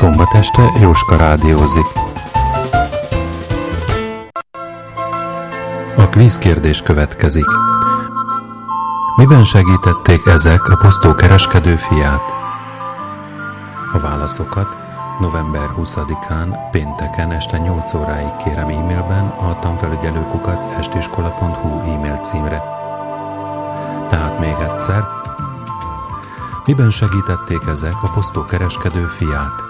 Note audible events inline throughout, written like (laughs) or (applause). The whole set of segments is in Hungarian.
Szombat este Jóska rádiózik. A kvízkérdés következik. Miben segítették ezek a posztó kereskedő fiát? A válaszokat november 20-án, pénteken este 8 óráig kérem e-mailben a tanfelügyelőkukac estiskola.hu e-mail címre. Tehát még egyszer, miben segítették ezek a posztó kereskedő fiát?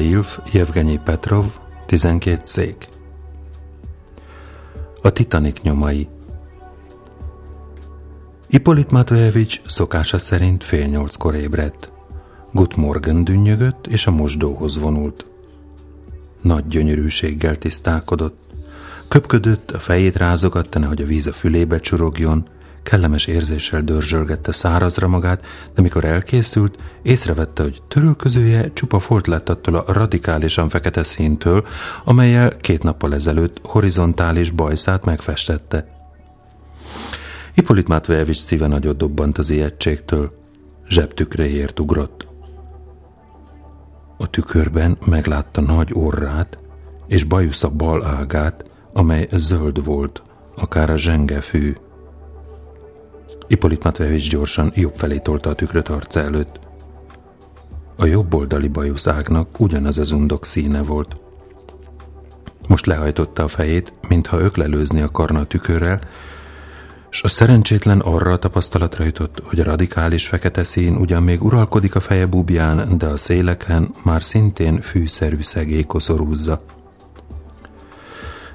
Ilf, Jevgenyi Petrov, 12 szék. A Titanic nyomai Ippolit Matvejevics szokása szerint fél nyolckor ébredt. Gut Morgan dünnyögött, és a mosdóhoz vonult. Nagy gyönyörűséggel tisztálkodott. Köpködött, a fejét rázogatta, nehogy a víz a fülébe csurogjon, Kellemes érzéssel dörzsölgette szárazra magát, de mikor elkészült, észrevette, hogy törülközője csupa folt lett attól a radikálisan fekete színtől, amelyel két nappal ezelőtt horizontális bajszát megfestette. Hippolit Matvejevics szíve nagyot dobbant az ijegységtől. Zsebtükréért ugrott. A tükörben meglátta nagy orrát és bajusza bal ágát, amely zöld volt, akár a zsengefű. Ippolit Matvejevics gyorsan jobb felé tolta a tükröt arca előtt. A jobb oldali bajuszágnak ugyanaz az undok színe volt. Most lehajtotta a fejét, mintha öklelőzni akarna a tükörrel, és a szerencsétlen arra a tapasztalatra jutott, hogy a radikális fekete szín ugyan még uralkodik a feje bubján, de a széleken már szintén fűszerű szegély koszorúzza.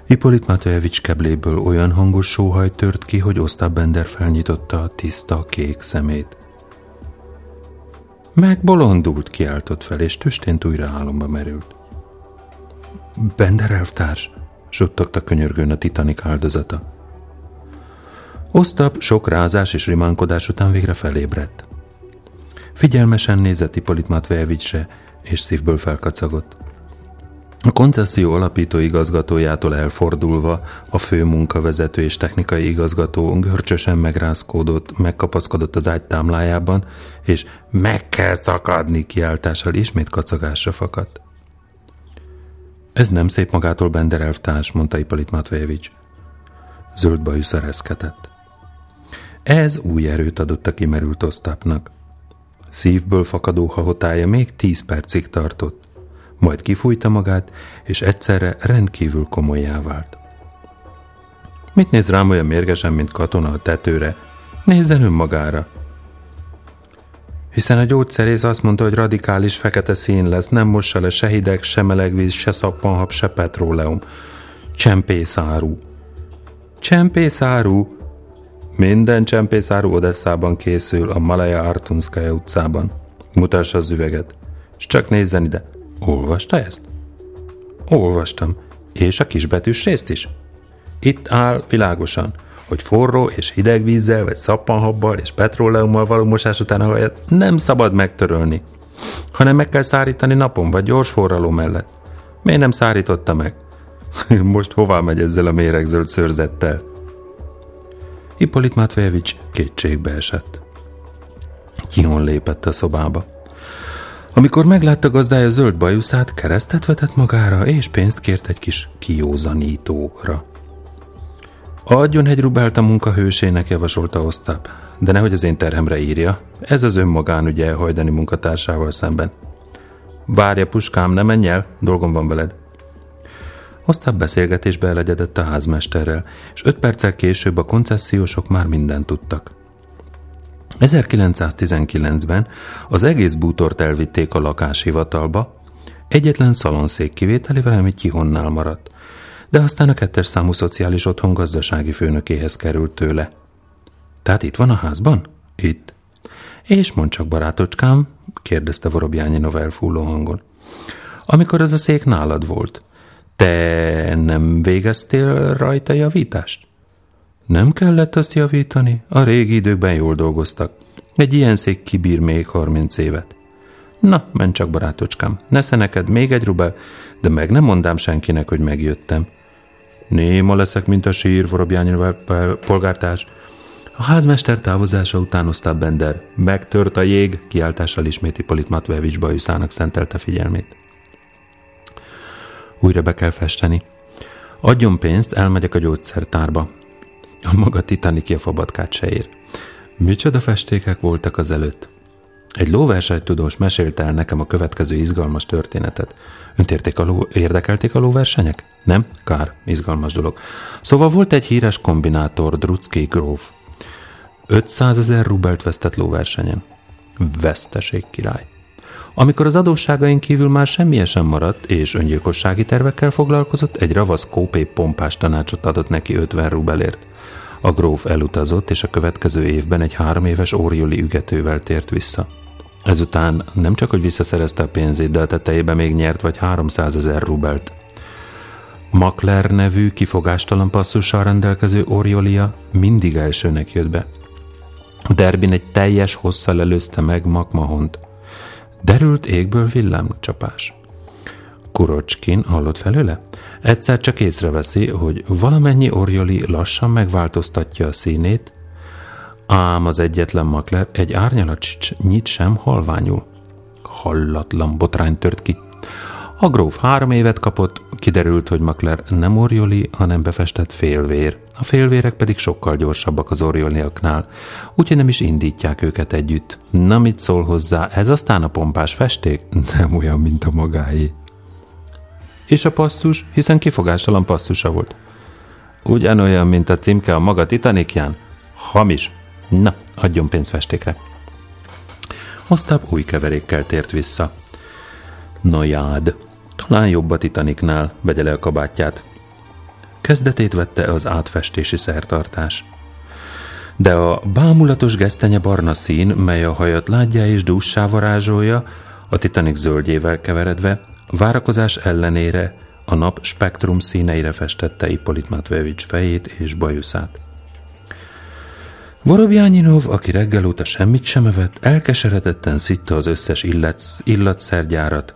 Hippolit Matejevics kebléből olyan hangos sóhaj tört ki, hogy Osztáb Bender felnyitotta a tiszta, kék szemét. Megbolondult, kiáltott fel, és tüstént újra álomba merült. Bender elvtárs, suttogta könyörgőn a titanik áldozata. Osztap sok rázás és rimánkodás után végre felébredt. Figyelmesen nézett Hippolit Matvejevicsre, és szívből felkacagott. A koncesszió alapító igazgatójától elfordulva a fő munkavezető és technikai igazgató görcsösen megrázkódott, megkapaszkodott az ágy támlájában, és meg kell szakadni kiáltással ismét kacagásra fakadt. Ez nem szép magától Bender elvtárs, mondta Ipolit Matvejevics. Zöld bajú szerezkedett. Ez új erőt adott a kimerült osztápnak. Szívből fakadó hahotája még tíz percig tartott majd kifújta magát, és egyszerre rendkívül komolyá vált. Mit néz rám olyan mérgesen, mint katona a tetőre? Nézzen önmagára! Hiszen a gyógyszerész azt mondta, hogy radikális fekete szín lesz, nem mossa le se hideg, se melegvíz, se szappanhab, se petróleum. Csempészáru. Csempészáru! Minden csempészáru Odesszában készül a Malaya Artunskaya utcában. Mutassa az üveget. És csak nézzen ide. Olvasta ezt? Olvastam. És a kisbetűs részt is. Itt áll világosan, hogy forró és hideg vízzel, vagy szappanhabbal és petróleummal való mosás után a hajat nem szabad megtörölni, hanem meg kell szárítani napon vagy gyors forraló mellett. Miért nem szárította meg? (laughs) Most hová megy ezzel a méregzöld szőrzettel? Hippolit Matvejevics kétségbe esett. Kihon lépett a szobába. Amikor meglátta gazdája zöld bajuszát, keresztet vetett magára, és pénzt kért egy kis kiózanítóra. Adjon egy rubelt a munkahősének, javasolta Osztáp, de nehogy az én terhemre írja. Ez az önmagán ügye hajdani munkatársával szemben. Várja, puskám, ne menj el, dolgom van veled. Osztáp beszélgetésbe elegyedett a házmesterrel, és öt perccel később a koncessziósok már mindent tudtak. 1919-ben az egész bútort elvitték a lakáshivatalba, egyetlen szalonszék kivételével, ami kihonnál maradt, de aztán a kettes számú szociális otthon gazdasági főnökéhez került tőle. Tehát itt van a házban? Itt. És mond csak, barátocskám, kérdezte Vorobjányi elfúló hangon. Amikor ez a szék nálad volt, te nem végeztél rajta javítást? Nem kellett azt javítani, a régi időkben jól dolgoztak. Egy ilyen szék kibír még 30 évet. Na, menj csak, barátocskám, nesze neked még egy rubel, de meg nem mondám senkinek, hogy megjöttem. Néma leszek, mint a sír, Vorobjányi polgártárs. A házmester távozása után Osztáb Bender megtört a jég, kiáltással isméti Polit Matvevics bajuszának szentelte figyelmét. Újra be kell festeni. Adjon pénzt, elmegyek a gyógyszertárba. A maga Titanic a fabatkát se ér. Micsoda festékek voltak az előtt. Egy lóversenytudós mesélte el nekem a következő izgalmas történetet. Önt a ló, érdekelték a lóversenyek? Nem? Kár, izgalmas dolog. Szóval volt egy híres kombinátor, Drucki gróf. 500 ezer rubelt vesztett lóversenyen. Veszteség király. Amikor az adósságaink kívül már semmi sem maradt, és öngyilkossági tervekkel foglalkozott, egy ravasz kópé pompás tanácsot adott neki 50 rubelért. A gróf elutazott, és a következő évben egy három éves órioli ügetővel tért vissza. Ezután nem csak, hogy visszaszerezte a pénzét, de a tetejében még nyert vagy 300 ezer rubelt. Makler nevű kifogástalan passzussal rendelkező Oriolia mindig elsőnek jött be. A derbin egy teljes hosszal előzte meg Makmahont. Derült égből villámcsapás. Kurocskin hallott felőle? Egyszer csak észreveszi, hogy valamennyi orjoli lassan megváltoztatja a színét, ám az egyetlen makler egy árnyalat nyit sem halványul. Hallatlan botrány tört ki. A gróf három évet kapott, kiderült, hogy Makler nem orjoli, hanem befestett félvér. A félvérek pedig sokkal gyorsabbak az orjoliaknál, úgyhogy nem is indítják őket együtt. Na mit szól hozzá, ez aztán a pompás festék? (laughs) Nem olyan, mint a magáé. És a passzus, hiszen kifogástalan passzusa volt. Ugyanolyan, mint a címke a maga titanikján? Hamis. Na, adjon pénzt festékre. Osztább új keverékkel tért vissza. Najád. Talán jobb a Titanicnál, vegye le a kabátját. Kezdetét vette az átfestési szertartás. De a bámulatos gesztenye barna szín, mely a hajat látja és dússá varázsolja, a Titanic zöldjével keveredve, várakozás ellenére a nap spektrum színeire festette Ippolit Matvejevics fejét és bajuszát. Vorobjányinov, aki reggel óta semmit sem evett, elkeseredetten szitta az összes illat, illatszergyárat,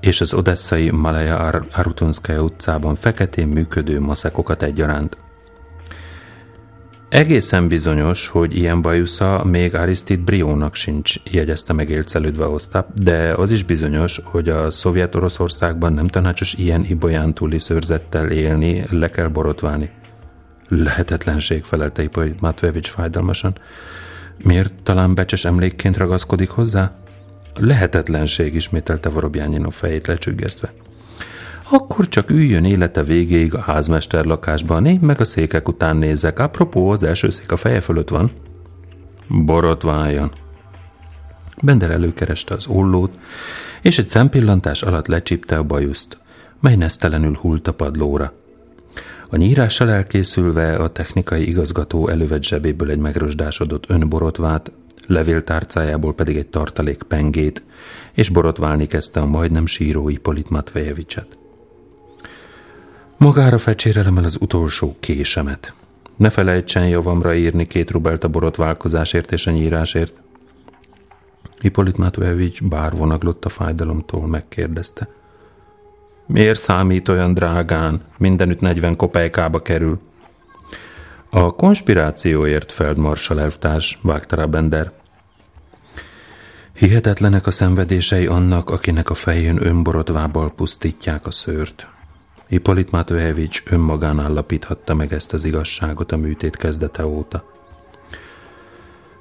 és az odesszai Malaya Ar- Arutonskaya utcában feketén működő maszekokat egyaránt. Egészen bizonyos, hogy ilyen bajusza még Aristide Briónak sincs, jegyezte meg élcelődve Osztap, de az is bizonyos, hogy a szovjet Oroszországban nem tanácsos ilyen ibolyán túli szőrzettel élni, le kell borotválni. Lehetetlenség, felelte Ipolyt Matvevics fájdalmasan. Miért talán becses emlékként ragaszkodik hozzá? Lehetetlenség, ismételte Vorobjányinov fejét lecsüggesztve. Akkor csak üljön élete végéig a házmester lakásban, én meg a székek után nézek. Apropó, az első szék a feje fölött van. Borotváljon. Bender előkereste az ollót, és egy szempillantás alatt lecsípte a bajuszt, mely nesztelenül hult a padlóra. A nyírással elkészülve a technikai igazgató elővett zsebéből egy megrosdásodott önborotvát, levéltárcájából pedig egy tartalék pengét, és borotválni kezdte a majdnem síró Ipolit Matvejevicset. Magára fecsérelem el az utolsó késemet. Ne felejtsen javamra írni két rubelt a borotválkozásért és a nyírásért. Ipolit Matvejevics bár vonaglott a fájdalomtól, megkérdezte. Miért számít olyan drágán? Mindenütt 40 kopejkába kerül. A konspirációért, Feldmarsal elvtárs, vágta Bender. Hihetetlenek a szenvedései annak, akinek a fején önborotvábbal pusztítják a szőrt. Hippolit Matvejevics önmagán állapíthatta meg ezt az igazságot a műtét kezdete óta.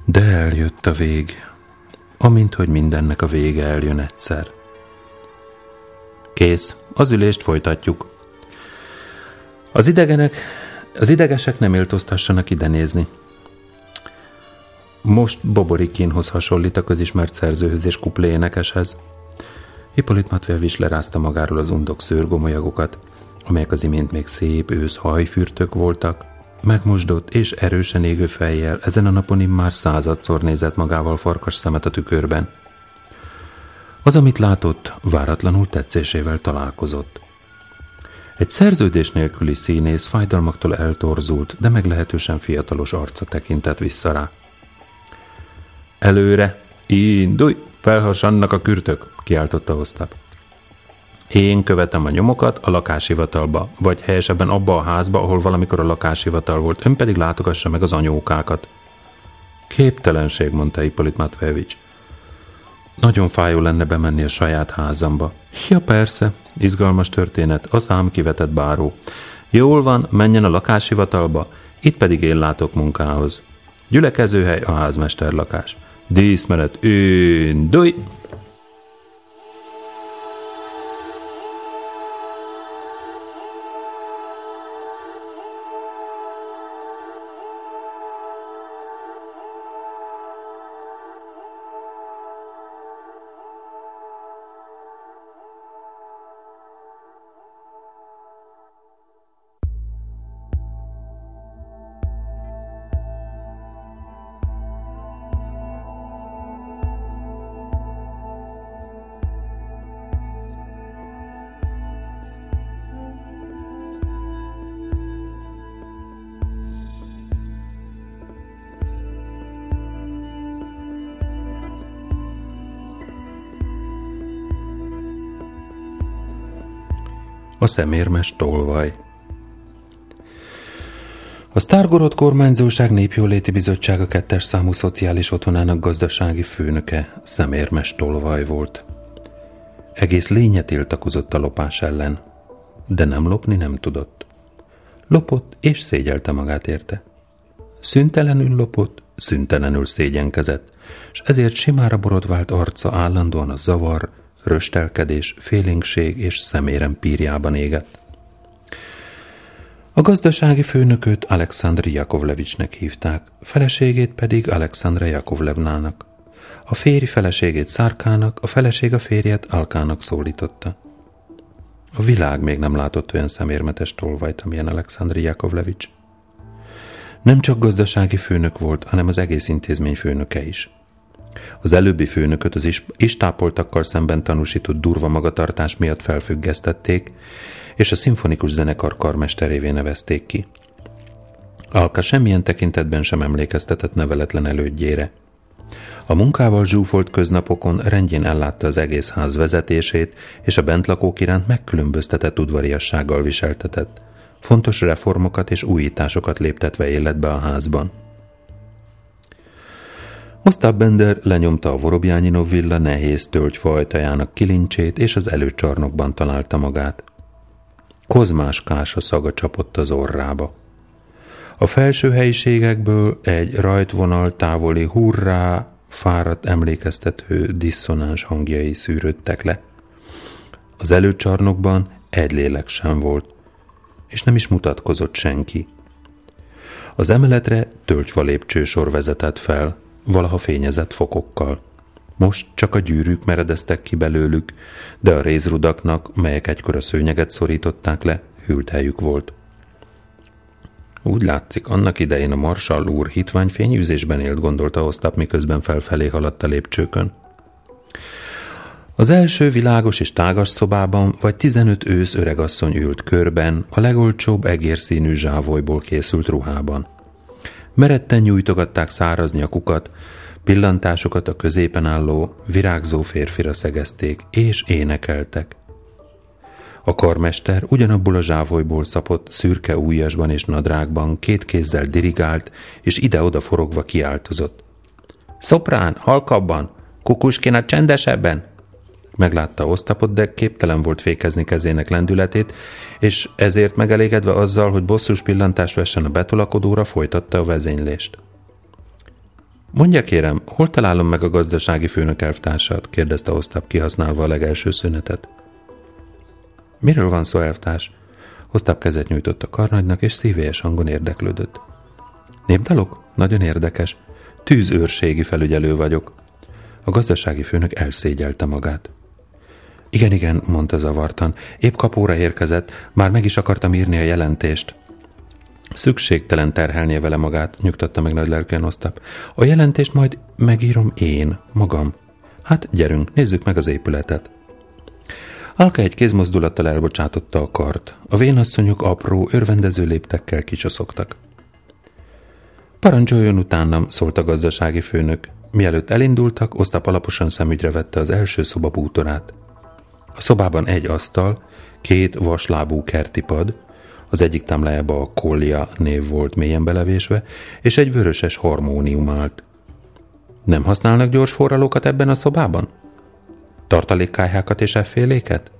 De eljött a vég, amint hogy mindennek a vége eljön egyszer. Kész, az ülést folytatjuk. Az idegenek, az idegesek nem éltoztassanak ide nézni. Most Boborikinhoz hasonlít a közismert szerzőhöz és kupléénekeshez. Hippolit Matvejevics lerázta magáról az undok szőrgomolyagokat, amelyek az imént még szép ősz hajfürtök voltak, megmosdott és erősen égő fejjel ezen a napon immár századszor nézett magával farkas szemet a tükörben. Az, amit látott, váratlanul tetszésével találkozott. Egy szerződés nélküli színész fájdalmaktól eltorzult, de meglehetősen fiatalos arca tekintett vissza rá. Előre, indulj, felhasannak a kürtök, kiáltotta Osztap. Én követem a nyomokat a lakáshivatalba, vagy helyesebben abba a házba, ahol valamikor a lakáshivatal volt, ön pedig látogassa meg az anyókákat. Képtelenség, mondta Ippolit Matvejevics. Nagyon fájó lenne bemenni a saját házamba. Ja persze, izgalmas történet, a szám kivetett báró. Jól van, menjen a lakáshivatalba, itt pedig én látok munkához. Gyülekezőhely a házmester lakás. Díszmenet, indulj! A szemérmes tolvaj A Sztárgorod kormányzóság népjóléti bizottsága kettes számú szociális otthonának gazdasági főnöke szemérmes tolvaj volt. Egész lénye tiltakozott a lopás ellen, de nem lopni nem tudott. Lopott és szégyelte magát érte. Szüntelenül lopott, szüntelenül szégyenkezett, és ezért simára borodvált arca állandóan a zavar, röstelkedés, félénkség és szemérem pírjában égett. A gazdasági főnököt Alexandr Jakovlevicsnek hívták, feleségét pedig Alexandra Jakovlevnának. A férj feleségét Szárkának, a feleség a férjet Alkának szólította. A világ még nem látott olyan szemérmetes tolvajt, amilyen Alexandr Jakovlevics. Nem csak gazdasági főnök volt, hanem az egész intézmény főnöke is. Az előbbi főnököt az is, istápoltakkal szemben tanúsított durva magatartás miatt felfüggesztették, és a szimfonikus zenekar karmesterévé nevezték ki. Alka semmilyen tekintetben sem emlékeztetett neveletlen elődjére. A munkával zsúfolt köznapokon rendjén ellátta az egész ház vezetését, és a bentlakók iránt megkülönböztetett udvariassággal viseltetett. Fontos reformokat és újításokat léptetve életbe a házban. Ostap Bender lenyomta a Vorobjányinov villa nehéz tölgyfajtajának kilincsét, és az előcsarnokban találta magát. Kozmás kása szaga csapott az orrába. A felső helyiségekből egy rajtvonal távoli hurrá, fáradt emlékeztető diszonáns hangjai szűrődtek le. Az előcsarnokban egy lélek sem volt, és nem is mutatkozott senki. Az emeletre tölgyfa lépcsősor vezetett fel, valaha fényezett fokokkal. Most csak a gyűrűk meredeztek ki belőlük, de a rézrudaknak, melyek egykor a szőnyeget szorították le, hűlt helyük volt. Úgy látszik, annak idején a Marshall úr hitvány fényűzésben élt, gondolta Osztap, miközben felfelé haladt a lépcsőkön. Az első világos és tágas szobában vagy 15 ősz öregasszony ült körben, a legolcsóbb egérszínű zsávolyból készült ruhában. Meretten nyújtogatták száraz nyakukat, pillantásokat a középen álló, virágzó férfira szegezték, és énekeltek. A karmester ugyanabból a zsávolyból szapott, szürke ujjasban és nadrágban két kézzel dirigált, és ide-oda forogva kiáltozott. Szoprán, halkabban, kukuskina csendesebben, Meglátta Osztapot, de képtelen volt fékezni kezének lendületét, és ezért megelégedve azzal, hogy bosszus pillantást vessen a betolakodóra, folytatta a vezénylést. Mondja kérem, hol találom meg a gazdasági főnök elvtársat? kérdezte Osztap kihasználva a legelső szünetet. Miről van szó, elvtárs? Osztap kezet nyújtott a karnagynak, és szívélyes hangon érdeklődött. Népdalok? Nagyon érdekes. Tűzőrségi felügyelő vagyok. A gazdasági főnök elszégyelte magát. Igen, igen, mondta zavartan. Épp kapóra érkezett, már meg is akartam írni a jelentést. Szükségtelen terhelnie vele magát, nyugtatta meg nagy lelkűen Osztap. A jelentést majd megírom én, magam. Hát gyerünk, nézzük meg az épületet. Alka egy kézmozdulattal elbocsátotta a kart. A vénasszonyok apró, örvendező léptekkel kicsaszogtak. Parancsoljon utánam, szólt a gazdasági főnök. Mielőtt elindultak, Osztap alaposan szemügyre vette az első szoba bútorát. A szobában egy asztal, két vaslábú kertipad, az egyik támlájába a kollia név volt mélyen belevésve, és egy vöröses harmónium állt. Nem használnak gyors forralókat ebben a szobában? Tartalékkályhákat és efféléket?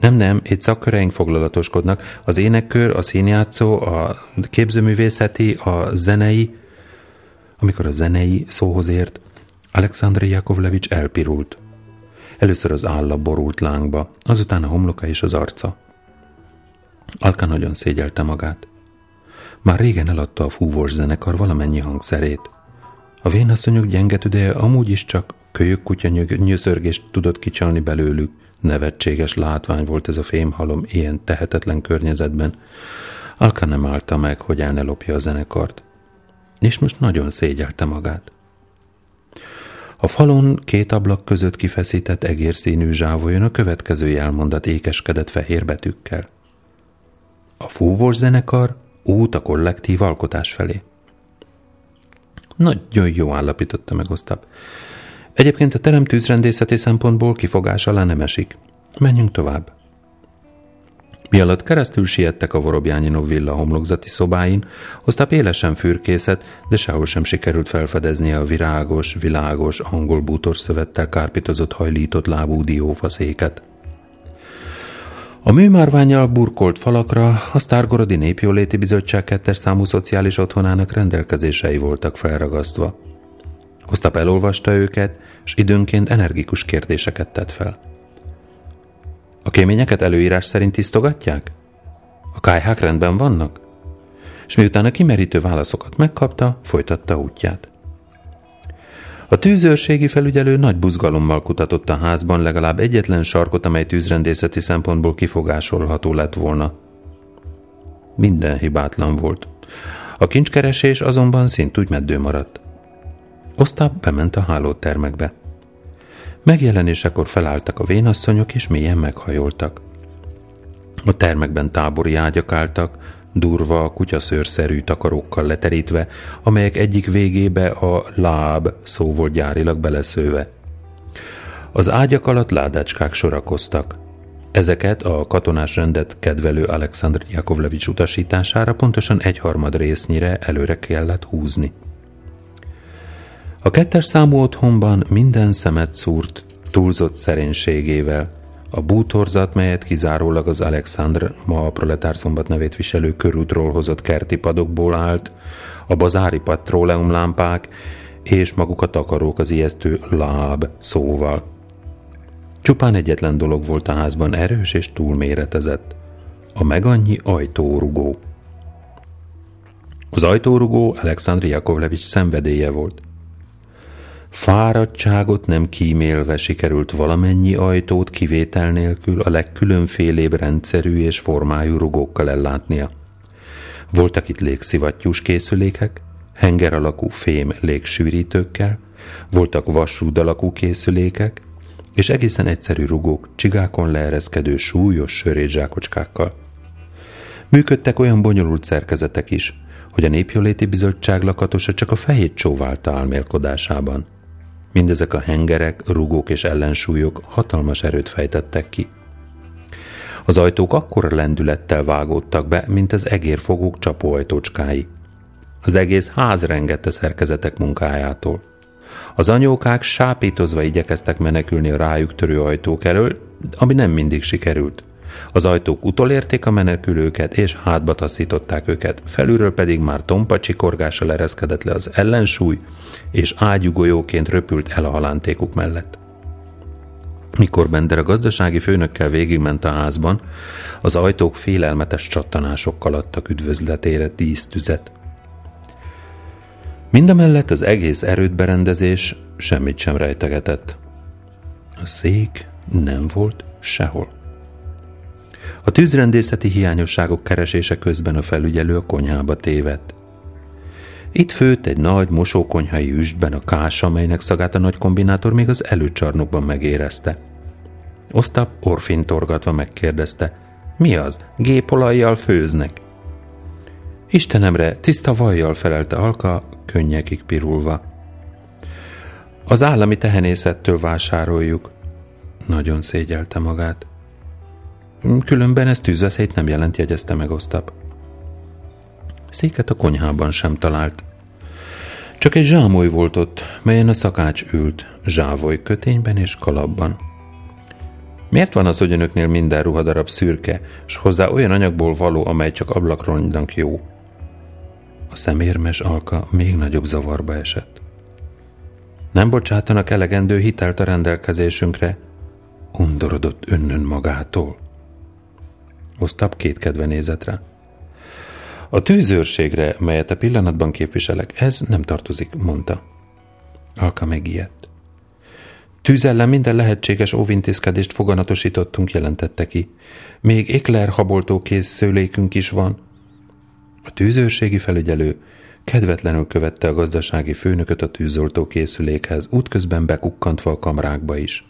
Nem, nem, itt szakköreink foglalatoskodnak. Az énekkör, a színjátszó, a képzőművészeti, a zenei. Amikor a zenei szóhoz ért, Alexandri Jakovlevics elpirult. Először az álla borult lángba, azután a homloka és az arca. Alka nagyon szégyelte magát. Már régen eladta a fúvós zenekar valamennyi hangszerét. A vénasszonyok gyenge tüdeje amúgy is csak kölyök kutya nyöszörgést tudott kicsalni belőlük. Nevetséges látvány volt ez a fémhalom ilyen tehetetlen környezetben. Alka nem állta meg, hogy el ne lopja a zenekart. És most nagyon szégyelte magát. A falon két ablak között kifeszített egérszínű zsávolyon a következő jelmondat ékeskedett fehér betűkkel. A fúvós zenekar út a kollektív alkotás felé. Nagyon jó állapította meg Osztap. Egyébként a terem tűzrendészeti szempontból kifogás alá nem esik. Menjünk tovább. Mi alatt keresztül siettek a Vorobjányinov villa homlokzati szobáin, Osztáp élesen fürkészet, de sehol sem sikerült felfedezni a virágos, világos, angol bútor szövettel kárpitozott hajlított lábú diófaszéket. A műmárványjal burkolt falakra a Sztárgorodi Népjóléti Bizottság kettes számú szociális otthonának rendelkezései voltak felragasztva. Osztap elolvasta őket, és időnként energikus kérdéseket tett fel. A kéményeket előírás szerint tisztogatják? A kájhák rendben vannak? És miután a kimerítő válaszokat megkapta, folytatta útját. A tűzőrségi felügyelő nagy buzgalommal kutatott a házban legalább egyetlen sarkot, amely tűzrendészeti szempontból kifogásolható lett volna. Minden hibátlan volt. A kincskeresés azonban szintúgy meddő maradt. Osztap bement a hálótermekbe. Megjelenésekor felálltak a vénasszonyok, és mélyen meghajoltak. A termekben tábori ágyak álltak, durva, kutyaszőrszerű takarókkal leterítve, amelyek egyik végébe a láb szó volt gyárilag beleszőve. Az ágyak alatt ládácskák sorakoztak. Ezeket a katonás rendet kedvelő Alexandr Jakovlevics utasítására pontosan egyharmad résznyire előre kellett húzni. A kettes számú otthonban minden szemet szúrt túlzott szerénységével. A bútorzat, melyet kizárólag az Alexandr, ma a proletár szombat nevét viselő körútról hozott kerti padokból állt, a bazári patróleumlámpák és maguk a takarók az ijesztő láb szóval. Csupán egyetlen dolog volt a házban erős és túlméretezett. A megannyi ajtórugó. Az ajtórugó Alexandr Jakovlevics szenvedélye volt – Fáradtságot nem kímélve sikerült valamennyi ajtót kivétel nélkül a legkülönfélébb rendszerű és formájú rugókkal ellátnia. Voltak itt légszivattyús készülékek, henger alakú fém légsűrítőkkel, voltak vasrúd alakú készülékek, és egészen egyszerű rugók csigákon leereszkedő súlyos sörétzsákocskákkal. Működtek olyan bonyolult szerkezetek is, hogy a Népjóléti Bizottság lakatosa csak a fejét csóválta álmélkodásában. Mindezek a hengerek, rugók és ellensúlyok hatalmas erőt fejtettek ki. Az ajtók akkora lendülettel vágódtak be, mint az egérfogók csapóajtócskái. Az egész ház rengette szerkezetek munkájától. Az anyókák sápítozva igyekeztek menekülni a rájuk törő ajtók elől, ami nem mindig sikerült. Az ajtók utolérték a menekülőket, és hátba taszították őket, felülről pedig már tompa csikorgással ereszkedett le az ellensúly, és ágyugolyóként röpült el a halántékuk mellett. Mikor Bender a gazdasági főnökkel végigment a házban, az ajtók félelmetes csattanásokkal adtak üdvözletére dísztüzet. Mindemellett az egész erődberendezés semmit sem rejtegetett. A szék nem volt sehol. A tűzrendészeti hiányosságok keresése közben a felügyelő a konyhába tévedt. Itt főtt egy nagy mosókonyhai üstben a kás, amelynek szagát a nagy kombinátor még az előcsarnokban megérezte. Osztap orfintorgatva megkérdezte, mi az, gépolajjal főznek? Istenemre, tiszta vajjal felelte Alka, könnyekig pirulva. Az állami tehenészettől vásároljuk. Nagyon szégyelte magát. Különben ez tűzveszélyt nem jelent, jegyezte meg Osztap. Széket a konyhában sem talált. Csak egy zsámoly volt ott, melyen a szakács ült, zsávoly kötényben és kalapban. Miért van az, hogy önöknél minden ruhadarab szürke, és hozzá olyan anyagból való, amely csak ablakrongynak jó? A szemérmes alka még nagyobb zavarba esett. Nem bocsátanak elegendő hitelt a rendelkezésünkre, undorodott önnön magától. Osztap kétkedve nézett rá. A tűzőrségre, melyet a pillanatban képviselek, ez nem tartozik, mondta. Alka megijedt. Tűz ellen minden lehetséges óvintézkedést foganatosítottunk, jelentette ki. Még ékler haboltó készülékünk is van. A tűzőrségi felügyelő kedvetlenül követte a gazdasági főnököt a tűzoltó készülékhez, útközben bekukkantva a kamrákba is.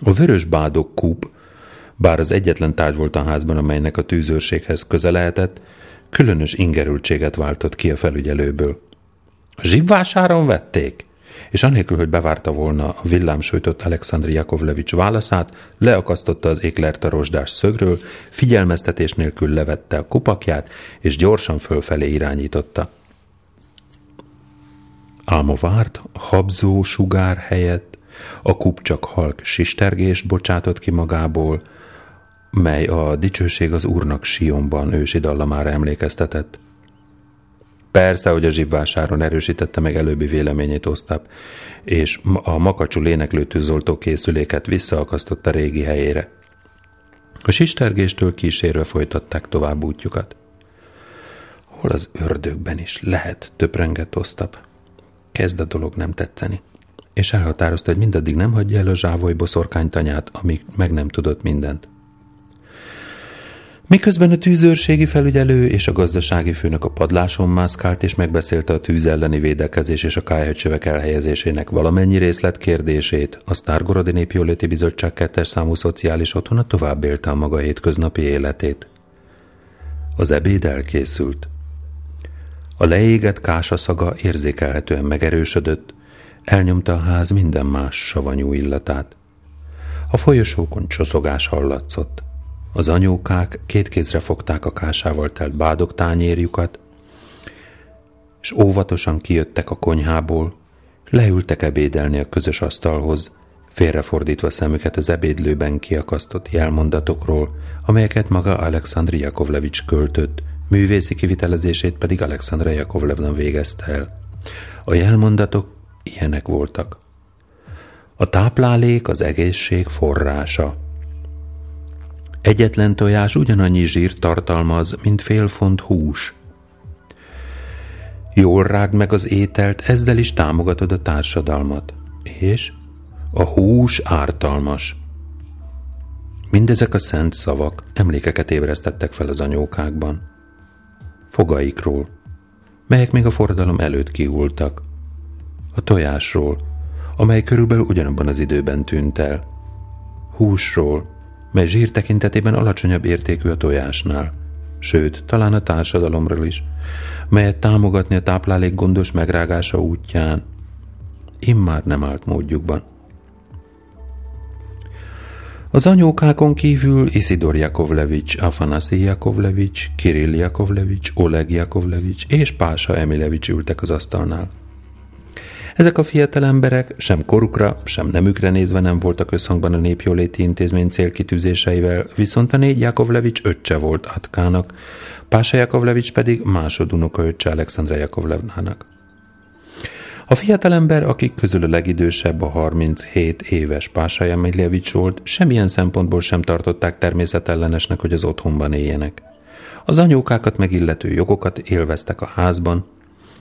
A vörös bádok kúp bár az egyetlen tárgy volt a házban, amelynek a tűzőrséghez köze lehetett, különös ingerültséget váltott ki a felügyelőből. A zsibvásáron vették? És anélkül, hogy bevárta volna a villámsújtott Alexandri Jakovlevics válaszát, leakasztotta az éklert a rozsdás szögről, figyelmeztetés nélkül levette a kupakját, és gyorsan fölfelé irányította. Álma várt, habzó sugár helyett, a kup csak halk sistergést bocsátott ki magából, mely a dicsőség az Úrnak Sionban ősi dallamára emlékeztetett. Persze, hogy a zsibvásáron erősítette meg előbbi véleményét Osztap, és a makacsú léneklő tűzoltó készüléket visszaakasztotta régi helyére. A sistergéstől kísérve folytatták tovább útjukat. Hol az ördögben is lehet, töprengett Osztap. Kezd a dolog nem tetszeni. És elhatározta, hogy mindaddig nem hagyja el a zsávoly boszorkánytanyát, amíg meg nem tudott mindent. Miközben a tűzőrségi felügyelő és a gazdasági főnök a padláson mászkált és megbeszélte a tűz elleni védekezés és a kájhagycsövek elhelyezésének valamennyi részlet kérdését, a Sztárgorodi Népjóléti Bizottság kettes számú szociális otthona tovább élte a maga hétköznapi életét. Az ebéd elkészült. A leégett kása szaga érzékelhetően megerősödött, elnyomta a ház minden más savanyú illatát. A folyosókon csoszogás hallatszott. Az anyókák két kézre fogták a kásával telt bádok tányérjukat, és óvatosan kijöttek a konyhából, leültek ebédelni a közös asztalhoz, félrefordítva szemüket az ebédlőben kiakasztott jelmondatokról, amelyeket maga Alexandri Jakovlevics költött, művészi kivitelezését pedig Alexandra Jakovlevna végezte el. A jelmondatok ilyenek voltak. A táplálék az egészség forrása. Egyetlen tojás ugyanannyi zsírt tartalmaz, mint fél font hús. Jól rágd meg az ételt, ezzel is támogatod a társadalmat. És a hús ártalmas. Mindezek a szent szavak emlékeket ébresztettek fel az anyókákban. fogaikról, melyek még a forradalom előtt kihultak, a tojásról, amely körülbelül ugyanabban az időben tűnt el, húsról, mely zsír tekintetében alacsonyabb értékű a tojásnál, sőt, talán a társadalomról is, melyet támogatni a táplálék gondos megrágása útján, immár nem állt módjukban. Az anyókákon kívül Isidor Jakovlevics, Afanasi Jakovlevics, Kirill Jakovlevics, Oleg Jakovlevics és Pása Emilevics ültek az asztalnál. Ezek a fiatal emberek sem korukra, sem nemükre nézve nem voltak összhangban a népjóléti intézmény célkitűzéseivel, viszont a négy Jakovlevics öccse volt Atkának, Pása Jakovlevics pedig másodunoka öccse Alexandra Jakovlevnának. A fiatalember, akik közül a legidősebb a 37 éves Pása Jakovlevics volt, semmilyen szempontból sem tartották természetellenesnek, hogy az otthonban éljenek. Az anyókákat megillető jogokat élveztek a házban,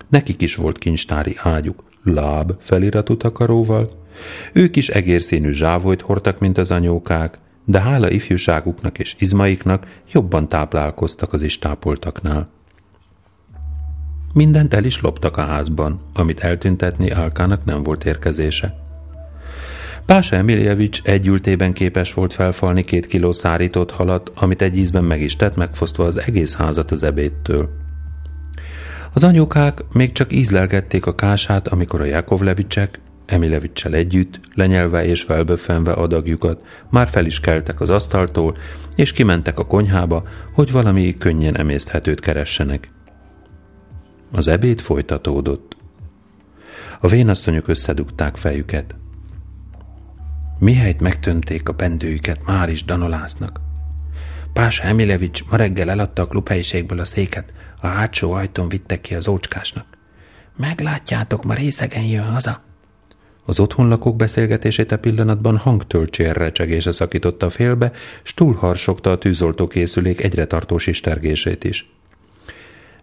nekik is volt kincstári ágyuk, láb feliratú takaróval, ők is egérszínű zsávolyt hordtak, mint az anyókák, de hála ifjúságuknak és izmaiknak jobban táplálkoztak az is tápoltaknál. Mindent el is loptak a házban, amit eltüntetni Alkának nem volt érkezése. Pása Emiljevics egy ültében képes volt felfalni két kiló szárított halat, amit egy ízben meg is tett, megfosztva az egész házat az ebédtől. Az anyukák még csak ízlelgették a kását, amikor a Jakovlevicsek, Emilevicsel együtt, lenyelve és felböffenve adagjukat, már fel is keltek az asztaltól, és kimentek a konyhába, hogy valami könnyen emészthetőt keressenek. Az ebéd folytatódott. A vénasszonyok összedugták fejüket. Mihelyt megtönték a bendőjüket, már is danolásznak. Pása Emilevics ma reggel eladta a klubhelyiségből a széket, a hátsó ajtón vittek ki az ócskásnak. Meglátjátok, ma részegen jön haza. Az otthonlakók beszélgetését a pillanatban hangtölcsér recsegése szakította félbe, s túlharsogta a tűzoltókészülék egyre tartós istergését is.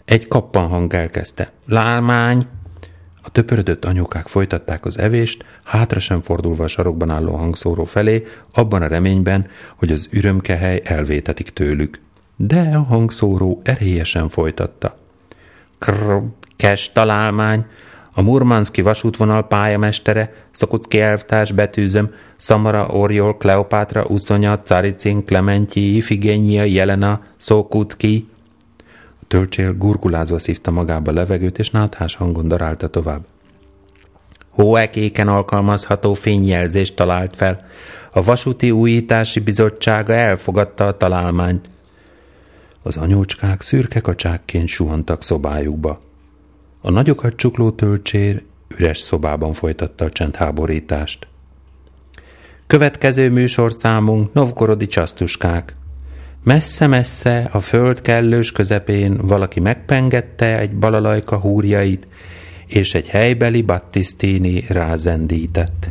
Egy kappan hang elkezdte. Lálmány! A töpörödött anyukák folytatták az evést, hátra sem fordulva a sarokban álló hangszóró felé, abban a reményben, hogy az ürömkehely elvétetik tőlük. De a hangszóró erélyesen folytatta. Krr, kes találmány, a Murmanszki vasútvonal pályamestere, Szokucki elvtárs betűzöm, Szamara, Oriol, Kleopátra, Uszonya, Caricin, Klementi, Ifigénia, Jelena, Szókucki, Tölcsél gurgulázva szívta magába levegőt, és náthás hangon darálta tovább. Hóekéken alkalmazható fényjelzést talált fel. A Vasúti Újítási Bizottsága elfogadta a találmányt. Az anyócskák szürke kacsákként suhantak szobájukba. A nagyokat csukló tölcsér üres szobában folytatta a csendháborítást. Következő műsorszámunk Novgorodi csasztuskák – Messze-messze a föld kellős közepén valaki megpengette egy balalajka húrjait, és egy helybeli Battisztini rázendített.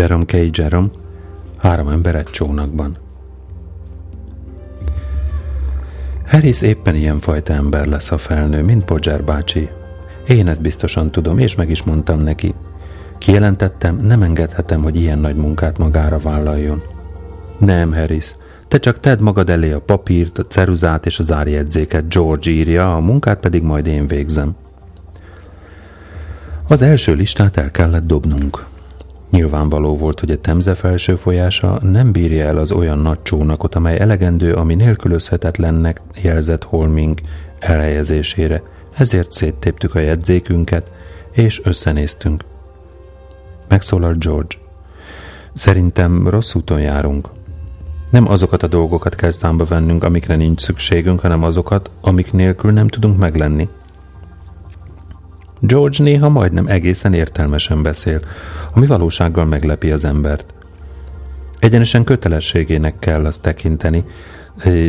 Jerome K. Jerome, három ember egy csónakban. Harris éppen ilyen fajta ember lesz a felnő, mint Podger bácsi. Én ezt biztosan tudom, és meg is mondtam neki. Kijelentettem, nem engedhetem, hogy ilyen nagy munkát magára vállaljon. Nem, Harris, te csak tedd magad elé a papírt, a ceruzát és az árjegyzéket, George írja, a munkát pedig majd én végzem. Az első listát el kellett dobnunk. Nyilvánvaló volt, hogy a Temze felső folyása nem bírja el az olyan nagy csónakot, amely elegendő, ami nélkülözhetetlennek jelzett Holming elhelyezésére. Ezért széttéptük a jegyzékünket, és összenéztünk. Megszólalt George. Szerintem rossz úton járunk. Nem azokat a dolgokat kell számba vennünk, amikre nincs szükségünk, hanem azokat, amik nélkül nem tudunk meglenni. George néha majdnem egészen értelmesen beszél, ami valósággal meglepi az embert. Egyenesen kötelességének kell azt tekinteni,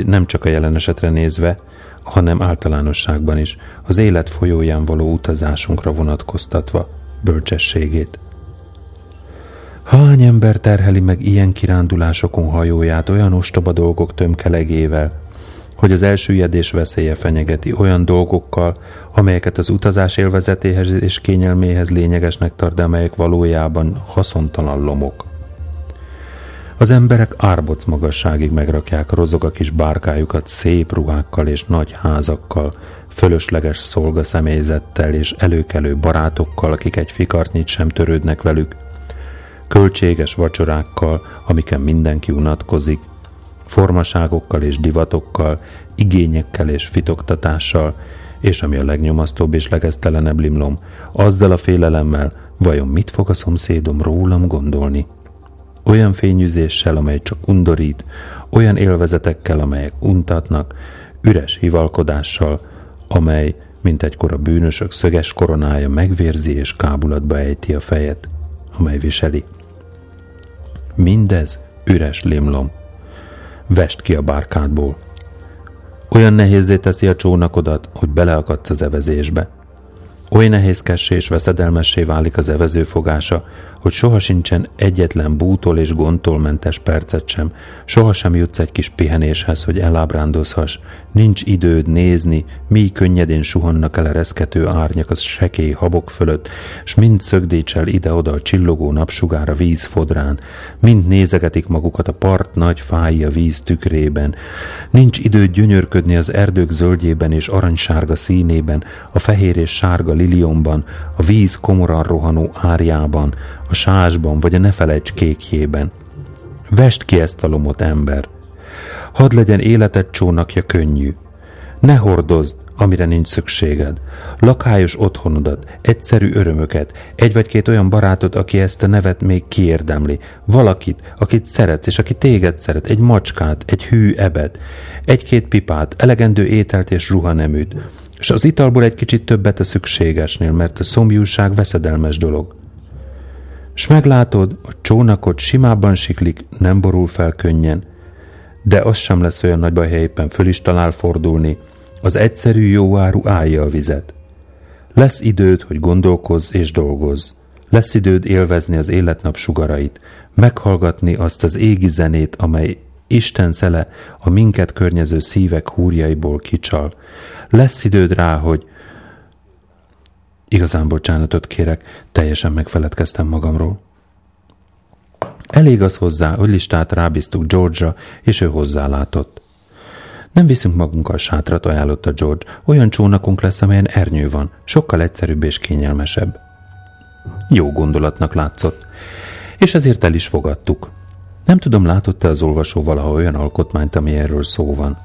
nem csak a jelen esetre nézve, hanem általánosságban is, az élet folyóján való utazásunkra vonatkoztatva bölcsességét. Hány ember terheli meg ilyen kirándulásokon hajóját olyan ostoba dolgok tömkelegével, hogy az elsüllyedés veszélye fenyegeti olyan dolgokkal, amelyeket az utazás élvezetéhez és kényelméhez lényegesnek tart, de amelyek valójában haszontalan lomok. Az emberek árboc magasságig megrakják rozog a kis bárkájukat szép ruhákkal és nagy házakkal, fölösleges szolgaszemélyzettel és előkelő barátokkal, akik egy fikarnyit sem törődnek velük, költséges vacsorákkal, amiken mindenki unatkozik, formaságokkal és divatokkal, igényekkel és fitoktatással, és ami a legnyomasztóbb és legesztelenebb limlom, azzal a félelemmel, vajon mit fog a szomszédom rólam gondolni? Olyan fényűzéssel, amely csak undorít, olyan élvezetekkel, amelyek untatnak, üres hivalkodással, amely, mint egykor a bűnösök szöges koronája megvérzi és kábulatba ejti a fejet, amely viseli. Mindez üres limlom. Vest ki a bárkádból. Olyan nehézé teszi a csónakodat, hogy beleakadsz az evezésbe. Oly nehézkessé és veszedelmessé válik az evező fogása, hogy soha sincsen egyetlen bútól és gondtól mentes percet sem, soha sem jutsz egy kis pihenéshez, hogy elábrándozhass, nincs időd nézni, mi könnyedén suhannak el a reszkető árnyak az sekély habok fölött, s mind szögdécsel ide-oda a csillogó napsugár a víz fodrán, mind nézegetik magukat a part nagy fái a víz tükrében. Nincs időd gyönyörködni az erdők zöldjében és aranysárga színében, a fehér és sárga liliomban, a víz komoran rohanó árjában, a sásban vagy a ne felejts kékjében. Vest ki ezt a lomot, ember! Hadd legyen életed csónakja könnyű. Ne hordozd, amire nincs szükséged. Lakályos otthonodat, egyszerű örömöket, egy vagy két olyan barátod, aki ezt a nevet még kiérdemli, valakit, akit szeretsz, és aki téged szeret, egy macskát, egy hű ebet, egy-két pipát, elegendő ételt és ruhaneműt, és az italból egy kicsit többet a szükségesnél, mert a szomjúság veszedelmes dolog. S meglátod, a csónakot simábban siklik, nem borul fel könnyen, de az sem lesz olyan nagy baj, ha éppen föl is talál fordulni, az egyszerű jóáru állja a vizet. Lesz időd, hogy gondolkozz és dolgozz. Lesz időd élvezni az életnap sugarait, meghallgatni azt az égi zenét, amely Isten szele a minket környező szívek húrjaiból kicsal. Lesz időd rá, hogy Igazán bocsánatot kérek, teljesen megfeledkeztem magamról. Elég az hozzá, hogy listát rábíztuk George-ra, és ő hozzálátott. Nem viszünk magunkkal sátrat, ajánlotta George. Olyan csónakunk lesz, amelyen ernyő van, sokkal egyszerűbb és kényelmesebb. Jó gondolatnak látszott, és ezért el is fogadtuk. Nem tudom, látott-e az olvasó valaha olyan alkotmányt, ami erről szó van.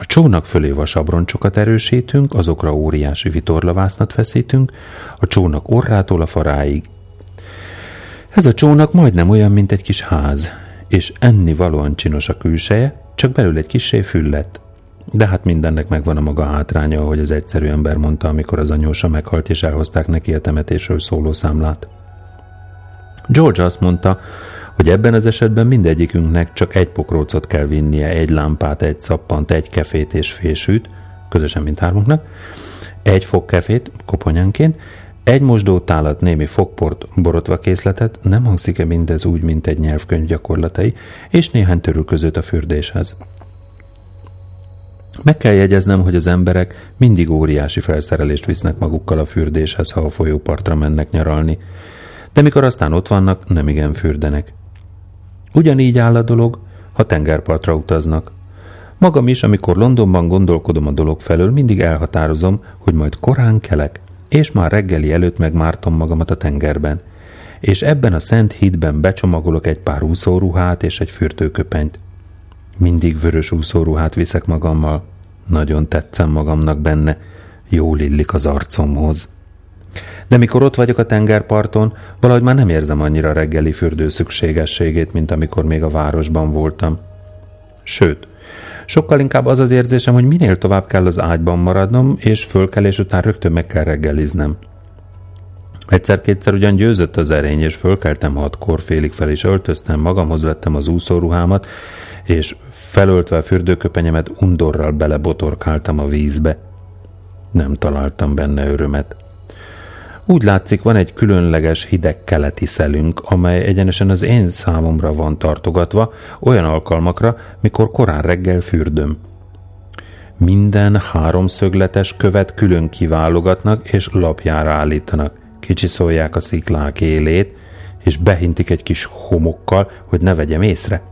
A csónak fölé vasabroncsokat erősítünk, azokra óriási vitorlavásznat feszítünk, a csónak orrától a faráig. Ez a csónak majdnem olyan, mint egy kis ház, és enni valóan csinos a külseje, csak belül egy kisé füllet. De hát mindennek megvan a maga hátránya, ahogy az egyszerű ember mondta, amikor az anyósa meghalt, és elhozták neki a temetésről szóló számlát. George azt mondta, hogy ebben az esetben mindegyikünknek csak egy pokrócot kell vinnie, egy lámpát, egy szappant, egy kefét és fésűt, közösen mint hármunknak, egy fog kefét koponyánként, Egy mosdótálat, némi fogport, borotva készletet, nem hangzik-e mindez úgy, mint egy nyelvkönyv gyakorlatai, és néhány törülközőt a fürdéshez. Meg kell jegyeznem, hogy az emberek mindig óriási felszerelést visznek magukkal a fürdéshez, ha a folyópartra mennek nyaralni, de mikor aztán ott vannak, nem igen fürdenek. Ugyanígy áll a dolog, ha tengerpartra utaznak. Magam is, amikor Londonban gondolkodom a dolog felől, mindig elhatározom, hogy majd korán kelek, és már reggeli előtt megmártom magamat a tengerben. És ebben a szent hídben becsomagolok egy pár úszóruhát és egy fürdőköpenyt. Mindig vörös úszóruhát viszek magammal. Nagyon tetszem magamnak benne. Jól illik az arcomhoz. De mikor ott vagyok a tengerparton, valahogy már nem érzem annyira reggeli fürdő szükségességét, mint amikor még a városban voltam. Sőt, sokkal inkább az az érzésem, hogy minél tovább kell az ágyban maradnom, és fölkelés után rögtön meg kell reggeliznem. Egyszer-kétszer ugyan győzött az erény, és fölkeltem hatkor, félig fel is öltöztem, magamhoz vettem az úszóruhámat, és felöltve a fürdőköpenyemet undorral belebotorkáltam a vízbe. Nem találtam benne örömet. Úgy látszik, van egy különleges hideg keleti szelünk, amely egyenesen az én számomra van tartogatva, olyan alkalmakra, mikor korán reggel fürdöm. Minden háromszögletes követ külön kiválogatnak és lapjára állítanak. Kicsiszolják a sziklák élét, és behintik egy kis homokkal, hogy ne vegyem észre.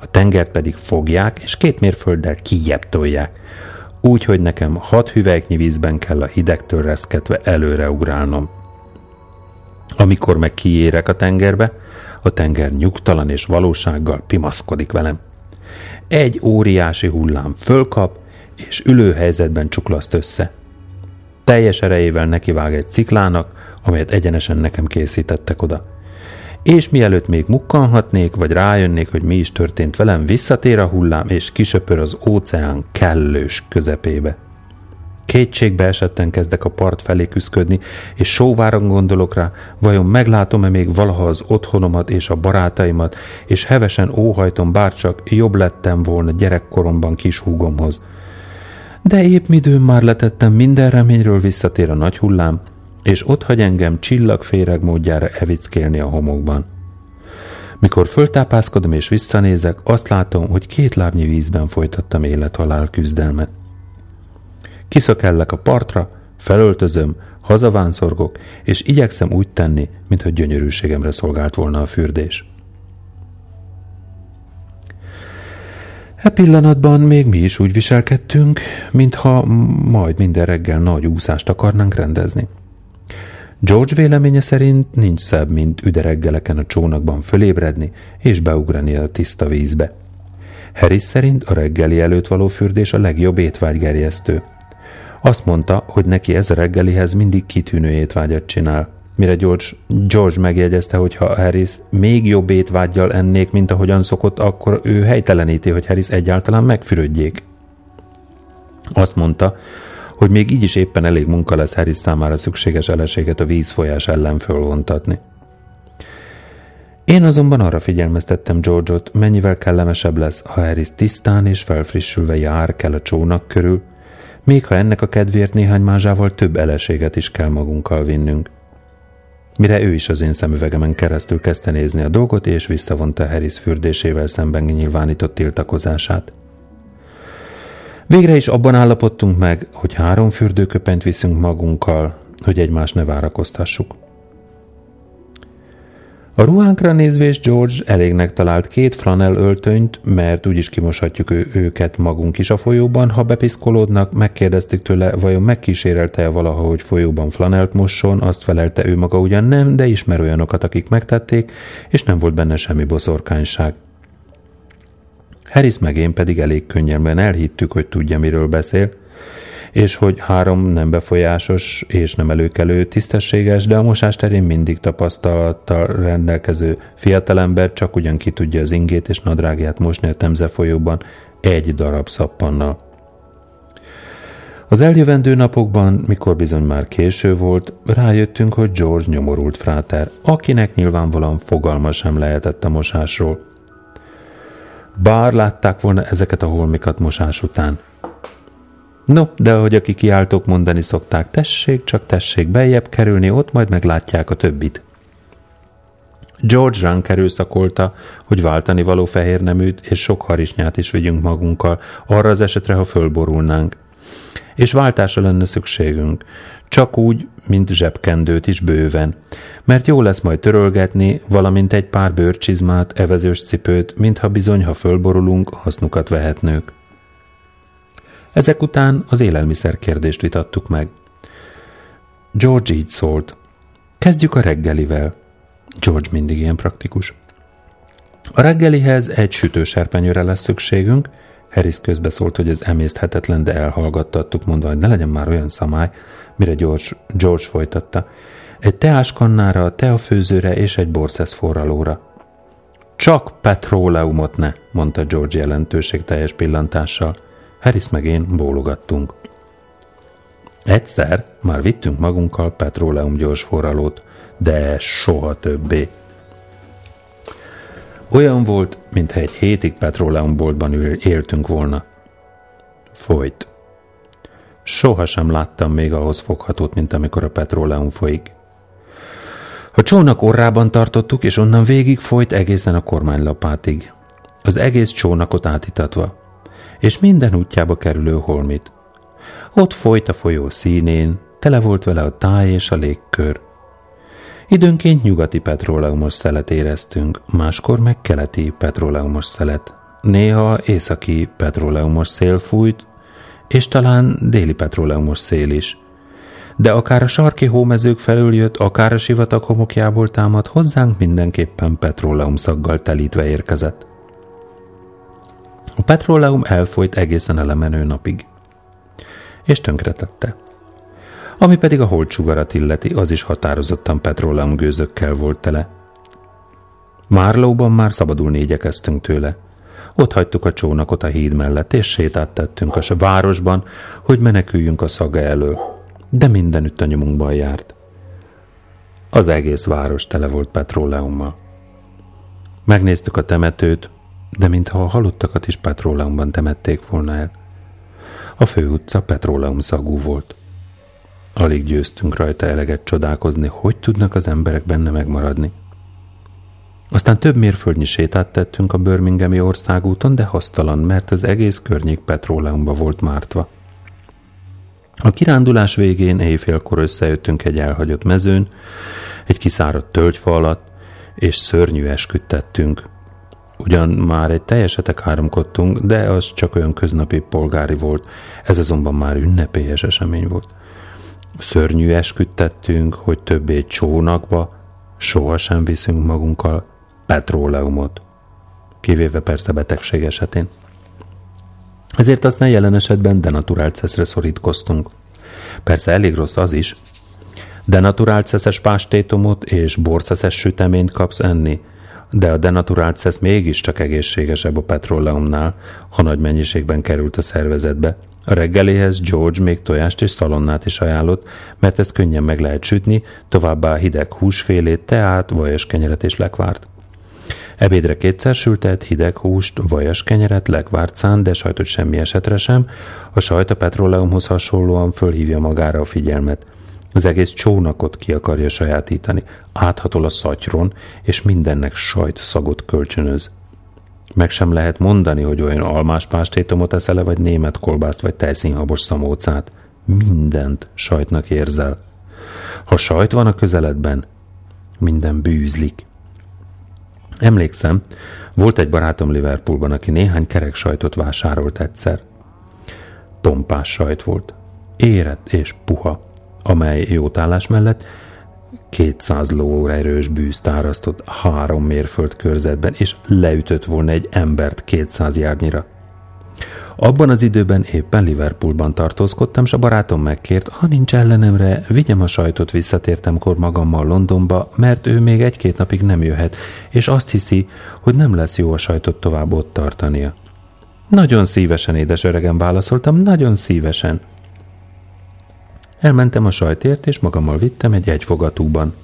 A tengert pedig fogják, és két mérfölddel kijebb tolják úgy, hogy nekem hat hüvelyknyi vízben kell a hidegtől reszketve előre ugrálnom. Amikor meg kiérek a tengerbe, a tenger nyugtalan és valósággal pimaszkodik velem. Egy óriási hullám fölkap, és ülő helyzetben csuklaszt össze. Teljes erejével nekivág egy ciklának, amelyet egyenesen nekem készítettek oda és mielőtt még mukkanhatnék, vagy rájönnék, hogy mi is történt velem, visszatér a hullám, és kisöpör az óceán kellős közepébe. Kétségbe esetten kezdek a part felé küszködni, és sóváron gondolok rá, vajon meglátom-e még valaha az otthonomat és a barátaimat, és hevesen óhajtom, bárcsak jobb lettem volna gyerekkoromban kis húgomhoz. De épp midőn már letettem minden reményről visszatér a nagy hullám, és ott hagy engem csillagféreg módjára evickélni a homokban. Mikor föltápászkodom és visszanézek, azt látom, hogy két lábnyi vízben folytattam élethalál küzdelmet. Kiszökellek a partra, felöltözöm, hazavánszorgok, és igyekszem úgy tenni, mintha gyönyörűségemre szolgált volna a fürdés. E pillanatban még mi is úgy viselkedtünk, mintha majd minden reggel nagy úszást akarnánk rendezni. George véleménye szerint nincs szebb, mint üdereggeleken a csónakban fölébredni és beugrani a tiszta vízbe. Harris szerint a reggeli előtt való fürdés a legjobb étvágygerjesztő. Azt mondta, hogy neki ez a reggelihez mindig kitűnő étvágyat csinál. Mire George, George megjegyezte, hogy ha Harris még jobb étvágyjal ennék, mint ahogyan szokott, akkor ő helyteleníti, hogy Harris egyáltalán megfürödjék. Azt mondta, hogy még így is éppen elég munka lesz Harris számára szükséges eleséget a vízfolyás ellen fölvontatni. Én azonban arra figyelmeztettem George-ot, mennyivel kellemesebb lesz, ha Harris tisztán és felfrissülve jár kell a csónak körül, még ha ennek a kedvéért néhány mázsával több eleséget is kell magunkkal vinnünk. Mire ő is az én szemüvegemen keresztül kezdte nézni a dolgot, és visszavonta Harris fürdésével szemben nyilvánított tiltakozását. Végre is abban állapodtunk meg, hogy három fürdőköpenyt viszünk magunkkal, hogy egymást ne várakoztassuk. A ruhánkra nézvés George elégnek talált két flanel öltönyt, mert úgyis kimoshatjuk ő, őket magunk is a folyóban, ha bepiszkolódnak, megkérdeztük tőle, vajon megkísérelte-e valaha, hogy folyóban flanelt mosson, azt felelte ő maga ugyan nem, de ismer olyanokat, akik megtették, és nem volt benne semmi boszorkányság. Harris meg én pedig elég könnyelmen elhittük, hogy tudja, miről beszél, és hogy három nem befolyásos és nem előkelő, tisztességes, de a mosás terén mindig tapasztalattal rendelkező fiatalember csak ugyan ki tudja az ingét és nadrágját mosni a Temze folyóban egy darab szappannal. Az eljövendő napokban, mikor bizony már késő volt, rájöttünk, hogy George nyomorult fráter, akinek nyilvánvalóan fogalma sem lehetett a mosásról. Bár látták volna ezeket a holmikat mosás után. No, de ahogy a kiáltók mondani szokták, tessék, csak tessék bejebb kerülni, ott majd meglátják a többit. George Rank erőszakolta, hogy váltani való fehér neműt és sok harisnyát is vigyünk magunkkal, arra az esetre, ha fölborulnánk. És váltásra lenne szükségünk, csak úgy, mint zsebkendőt is bőven, mert jó lesz majd törölgetni, valamint egy pár bőrcsizmát, evezős cipőt, mintha bizony, ha fölborulunk, hasznukat vehetnők. Ezek után az élelmiszer kérdést vitattuk meg. George így szólt. Kezdjük a reggelivel. George mindig ilyen praktikus. A reggelihez egy sütőserpenyőre lesz szükségünk, Harris közbeszólt, hogy ez emészthetetlen, de elhallgattattuk, mondva, hogy ne legyen már olyan szamály, mire George, George folytatta. Egy teáskannára, teafőzőre és egy borszesz forralóra. Csak petróleumot ne, mondta George jelentőség teljes pillantással. Harris meg én bólogattunk. Egyszer már vittünk magunkkal petróleum gyors forralót, de soha többé. Olyan volt, mintha egy hétig petróleumboltban éltünk volna. Folyt. Soha sem láttam még ahhoz foghatót, mint amikor a petróleum folyik. A csónak orrában tartottuk, és onnan végig folyt egészen a kormánylapátig. Az egész csónakot átitatva, és minden útjába kerülő holmit. Ott folyt a folyó színén, tele volt vele a táj és a légkör. Időnként nyugati petróleumos szelet éreztünk, máskor meg keleti petróleumos szelet. Néha északi petróleumos szél fújt, és talán déli petróleumos szél is. De akár a sarki hómezők felül jött, akár a sivatag homokjából támad, hozzánk mindenképpen petróleum szaggal telítve érkezett. A petróleum elfolyt egészen a lemenő napig. És tönkretette. Ami pedig a holdsugarat illeti, az is határozottan petróleum gőzökkel volt tele. Márlóban már szabadulni igyekeztünk tőle. Ott hagytuk a csónakot a híd mellett, és sétát tettünk a városban, hogy meneküljünk a szaga elől. De mindenütt a nyomunkban járt. Az egész város tele volt petróleummal. Megnéztük a temetőt, de mintha a halottakat is petróleumban temették volna el. A főutca petróleum szagú volt. Alig győztünk rajta eleget csodálkozni, hogy tudnak az emberek benne megmaradni. Aztán több mérföldnyi sétát tettünk a Birminghami országúton, de hasztalan, mert az egész környék petróleumba volt mártva. A kirándulás végén éjfélkor összejöttünk egy elhagyott mezőn, egy kiszáradt tölgyfa alatt, és szörnyű esküdtettünk. Ugyan már egy teljesetek háromkodtunk, de az csak olyan köznapi polgári volt, ez azonban már ünnepélyes esemény volt. Szörnyű esküdtettünk, hogy többé csónakba sohasem viszünk magunkkal petróleumot, kivéve persze betegség esetén. Ezért aztán jelen esetben denatúrált szorítkoztunk. Persze elég rossz az is. Denaturált szeszes pástétomot és borszeszes süteményt kapsz enni, de a denaturált szesz mégiscsak egészségesebb a petróleumnál, ha nagy mennyiségben került a szervezetbe. A reggeléhez George még tojást és szalonnát is ajánlott, mert ezt könnyen meg lehet sütni, továbbá hideg húsfélét, teát, vajas kenyeret és lekvárt. Ebédre kétszer sültet, hideg húst, vajas kenyeret, lekvárt szán, de sajtot semmi esetre sem. A sajt a petróleumhoz hasonlóan fölhívja magára a figyelmet. Az egész csónakot ki akarja sajátítani, áthatol a szatyron, és mindennek sajt szagot kölcsönöz. Meg sem lehet mondani, hogy olyan almás pástétomot eszel vagy német kolbászt, vagy tejszínhabos szamócát. Mindent sajtnak érzel. Ha sajt van a közeledben, minden bűzlik. Emlékszem, volt egy barátom Liverpoolban, aki néhány kerek sajtot vásárolt egyszer. Pompás sajt volt. Érett és puha, amely jótállás mellett 200 ló erős bűzt árasztott három mérföld körzetben, és leütött volna egy embert 200 járnyira. Abban az időben éppen Liverpoolban tartózkodtam, és a barátom megkért, ha nincs ellenemre, vigyem a sajtot, visszatértem kor magammal Londonba, mert ő még egy-két napig nem jöhet, és azt hiszi, hogy nem lesz jó a sajtot tovább ott tartania. Nagyon szívesen, édes öregem, válaszoltam, nagyon szívesen. Elmentem a sajtért, és magammal vittem egy egyfogatúban.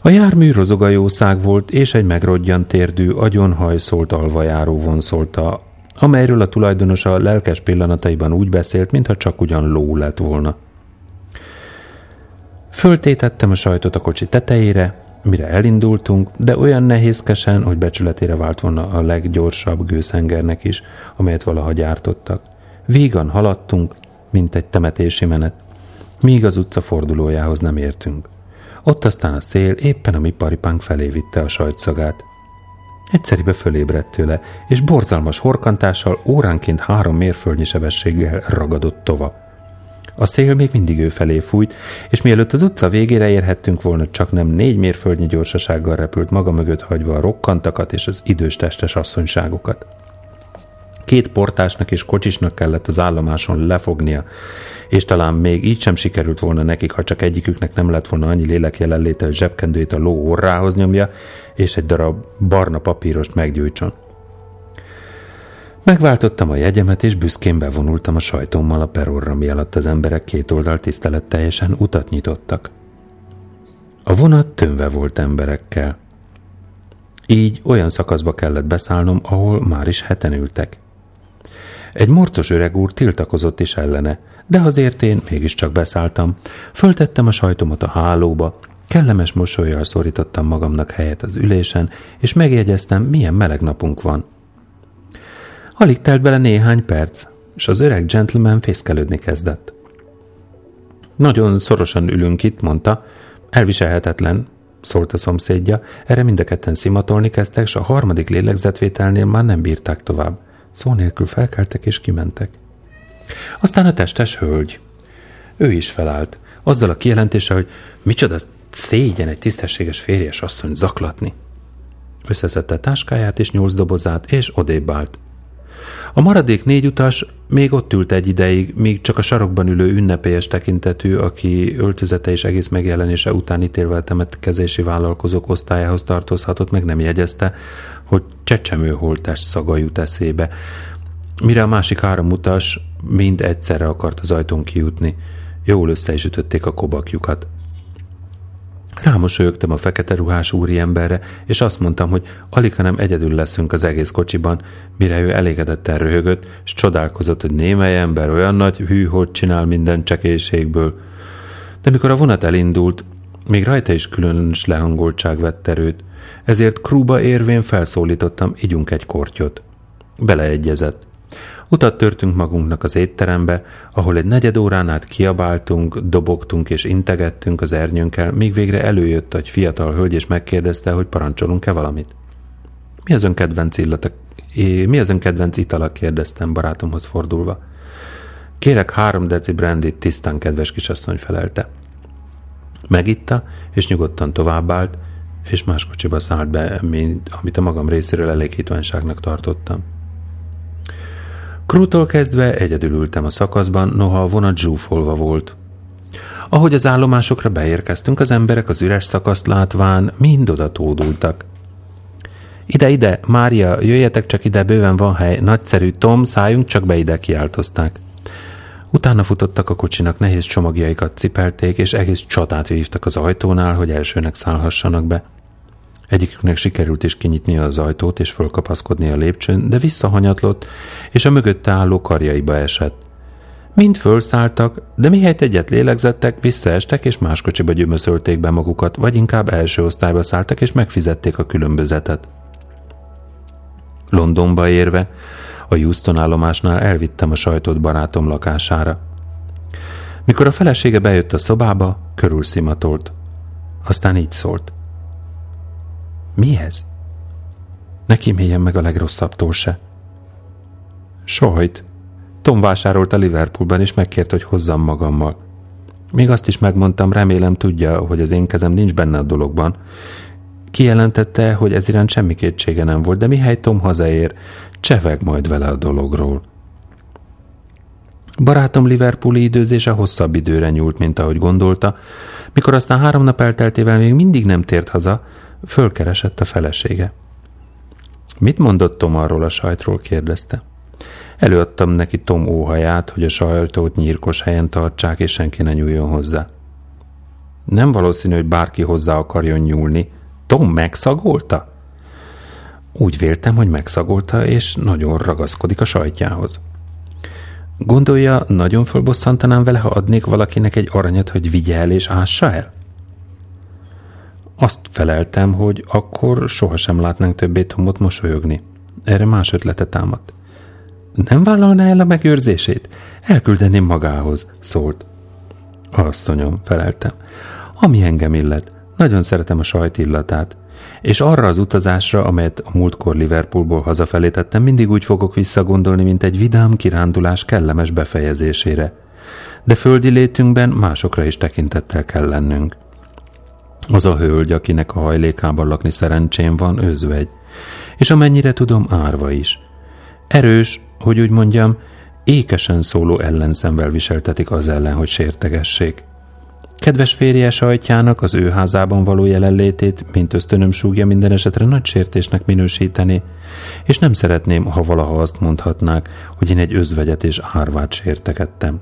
A jármű rozogajószág volt, és egy megrodjant térdű, agyonhajszolt alvajáró vonszolta amelyről a tulajdonos a lelkes pillanataiban úgy beszélt, mintha csak ugyan ló lett volna. Föltétettem a sajtot a kocsi tetejére, mire elindultunk, de olyan nehézkesen, hogy becsületére vált volna a leggyorsabb gőszengernek is, amelyet valaha gyártottak. Vígan haladtunk, mint egy temetési menet, míg az utca fordulójához nem értünk. Ott aztán a szél éppen a mi paripánk felé vitte a sajtszagát. Egyszerűbe fölébredt tőle, és borzalmas horkantással óránként három mérföldnyi sebességgel ragadott tova. A szél még mindig ő felé fújt, és mielőtt az utca végére érhettünk volna, csak nem négy mérföldnyi gyorsasággal repült maga mögött hagyva a rokkantakat és az idős testes asszonyságokat. Két portásnak és kocsisnak kellett az állomáson lefognia, és talán még így sem sikerült volna nekik, ha csak egyiküknek nem lett volna annyi lélek jelenléte, hogy zsebkendőjét a ló orrához nyomja, és egy darab barna papírost meggyújtson. Megváltottam a jegyemet, és büszkén bevonultam a sajtómmal a perorra, mi alatt az emberek két oldal teljesen utat nyitottak. A vonat tömve volt emberekkel. Így olyan szakaszba kellett beszállnom, ahol már is heten ültek. Egy morcos öreg úr tiltakozott is ellene, de azért én mégiscsak beszálltam. Föltettem a sajtomat a hálóba, kellemes mosolyjal szorítottam magamnak helyet az ülésen, és megjegyeztem, milyen meleg napunk van – Alig telt bele néhány perc, és az öreg gentleman fészkelődni kezdett. Nagyon szorosan ülünk itt, mondta. Elviselhetetlen, szólt a szomszédja. Erre mind a ketten szimatolni kezdtek, és a harmadik lélegzetvételnél már nem bírták tovább. Szó nélkül felkeltek és kimentek. Aztán a testes hölgy. Ő is felállt, azzal a kijelentéssel, hogy micsoda szégyen egy tisztességes férjes asszony zaklatni. Összeszedte táskáját és nyolc dobozát, és odébb állt. A maradék négy utas még ott ült egy ideig, míg csak a sarokban ülő ünnepélyes tekintetű, aki öltözete és egész megjelenése után ítélve temetkezési vállalkozók osztályához tartozhatott, meg nem jegyezte, hogy csecsemő holtás szaga jut eszébe. Mire a másik három utas mind egyszerre akart az ajtón kijutni. Jól össze is ütötték a kobakjukat. Rámosolyogtam a fekete ruhás úriemberre, és azt mondtam, hogy alig, nem egyedül leszünk az egész kocsiban, mire ő elégedetten röhögött, és csodálkozott, hogy némely ember olyan nagy hű, hogy csinál minden csekélységből. De mikor a vonat elindult, még rajta is különös lehangoltság vett erőt, ezért krúba érvén felszólítottam, igyunk egy kortyot. Beleegyezett. Utat törtünk magunknak az étterembe, ahol egy negyed órán át kiabáltunk, dobogtunk és integettünk az ernyőnkkel, míg végre előjött egy fiatal hölgy, és megkérdezte, hogy parancsolunk-e valamit. Mi az ön kedvenc illata? Mi az ön kedvenc itala? kérdeztem barátomhoz fordulva. Kérek három deci brandit, tisztán kedves kisasszony felelte. Megitta, és nyugodtan továbbált, és más kocsiba szállt be, mint amit a magam részéről elégítvenságnak tartottam. Krútól kezdve egyedül ültem a szakaszban, noha a vonat zsúfolva volt. Ahogy az állomásokra beérkeztünk, az emberek az üres szakaszt látván mind oda tódultak. Ide, ide, Mária, jöjjetek csak ide, bőven van hely, nagyszerű, Tom, szálljunk csak be ide, kiáltozták. Utána futottak a kocsinak, nehéz csomagjaikat cipelték, és egész csatát vívtak az ajtónál, hogy elsőnek szállhassanak be. Egyiküknek sikerült is kinyitni az ajtót és fölkapaszkodni a lépcsőn, de visszahanyatlott, és a mögötte álló karjaiba esett. Mind fölszálltak, de mihelyt egyet lélegzettek, visszaestek és más kocsiba gyömöszölték be magukat, vagy inkább első osztályba szálltak és megfizették a különbözetet. Londonba érve, a Houston állomásnál elvittem a sajtot barátom lakására. Mikor a felesége bejött a szobába, körülszimatolt. Aztán így szólt. Mi ez? Ne kíméljen meg a legrosszabbtól se. Sohajt. Tom vásárolta Liverpoolban, és megkért, hogy hozzam magammal. Még azt is megmondtam, remélem tudja, hogy az én kezem nincs benne a dologban. Kijelentette, hogy ez iránt semmi kétsége nem volt, de mihely Tom hazaér, cseveg majd vele a dologról. Barátom Liverpooli időzése hosszabb időre nyúlt, mint ahogy gondolta. Mikor aztán három nap elteltével még mindig nem tért haza, Fölkeresett a felesége. Mit mondott Tom arról a sajtról, kérdezte. Előadtam neki Tom óhaját, hogy a sajtót nyírkos helyen tartsák, és senki ne nyúljon hozzá. Nem valószínű, hogy bárki hozzá akarjon nyúlni. Tom megszagolta? Úgy véltem, hogy megszagolta, és nagyon ragaszkodik a sajtjához. Gondolja, nagyon fölbosszantanám vele, ha adnék valakinek egy aranyat, hogy vigye el és ássa el? Azt feleltem, hogy akkor sohasem látnánk többé Tomot mosolyogni. Erre más ötlete támadt. Nem vállalná el a megőrzését? Elküldeném magához, szólt. Asszonyom, feleltem. Ami engem illet, nagyon szeretem a sajt illatát, és arra az utazásra, amelyet a múltkor Liverpoolból hazafelé tettem, mindig úgy fogok visszagondolni, mint egy vidám kirándulás kellemes befejezésére. De földi létünkben másokra is tekintettel kell lennünk. Az a hölgy, akinek a hajlékában lakni szerencsém van, özvegy, és amennyire tudom, árva is. Erős, hogy úgy mondjam, ékesen szóló ellenszemvel viseltetik az ellen, hogy sértegessék. Kedves férje sajtjának az ő házában való jelenlétét, mint ösztönöm súgja minden esetre nagy sértésnek minősíteni, és nem szeretném, ha valaha azt mondhatnák, hogy én egy özvegyet és árvát sértegettem.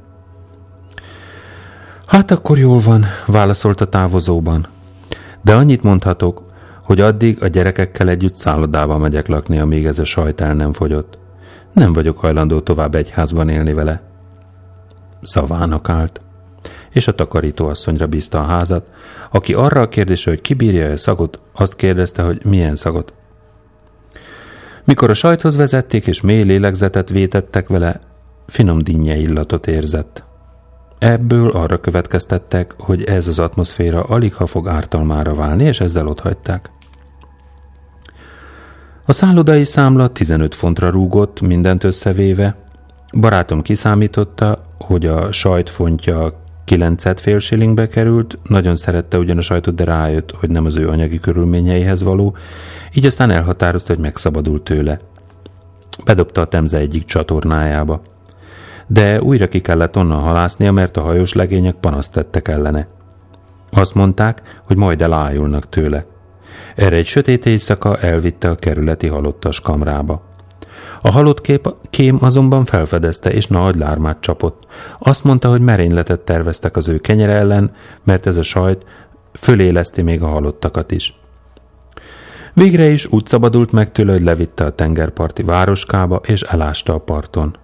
Hát akkor jól van, válaszolt a távozóban. De annyit mondhatok, hogy addig a gyerekekkel együtt szállodába megyek lakni, amíg ez a sajt el nem fogyott. Nem vagyok hajlandó tovább egy házban élni vele. Szavának állt és a takarítóasszonyra bízta a házat, aki arra a kérdésre, hogy kibírja a szagot, azt kérdezte, hogy milyen szagot. Mikor a sajthoz vezették és mély lélegzetet vétettek vele, finom dinnye illatot érzett. Ebből arra következtettek, hogy ez az atmoszféra alig ha fog ártalmára válni, és ezzel otthagyták. A szállodai számla 15 fontra rúgott, mindent összevéve. Barátom kiszámította, hogy a sajtfontja Kilencet fél shillingbe került, nagyon szerette ugyan a sajtot, de rájött, hogy nem az ő anyagi körülményeihez való, így aztán elhatározta, hogy megszabadul tőle. Bedobta a Temze egyik csatornájába. De újra ki kellett onnan halásznia, mert a hajós legények panaszt tettek ellene. Azt mondták, hogy majd elájulnak tőle. Erre egy sötét éjszaka elvitte a kerületi halottas kamrába. A halott kép, kém azonban felfedezte, és nagy lármát csapott. Azt mondta, hogy merényletet terveztek az ő kenyere ellen, mert ez a sajt föléleszti még a halottakat is. Végre is úgy szabadult meg tőle, hogy levitte a tengerparti városkába, és elásta a parton.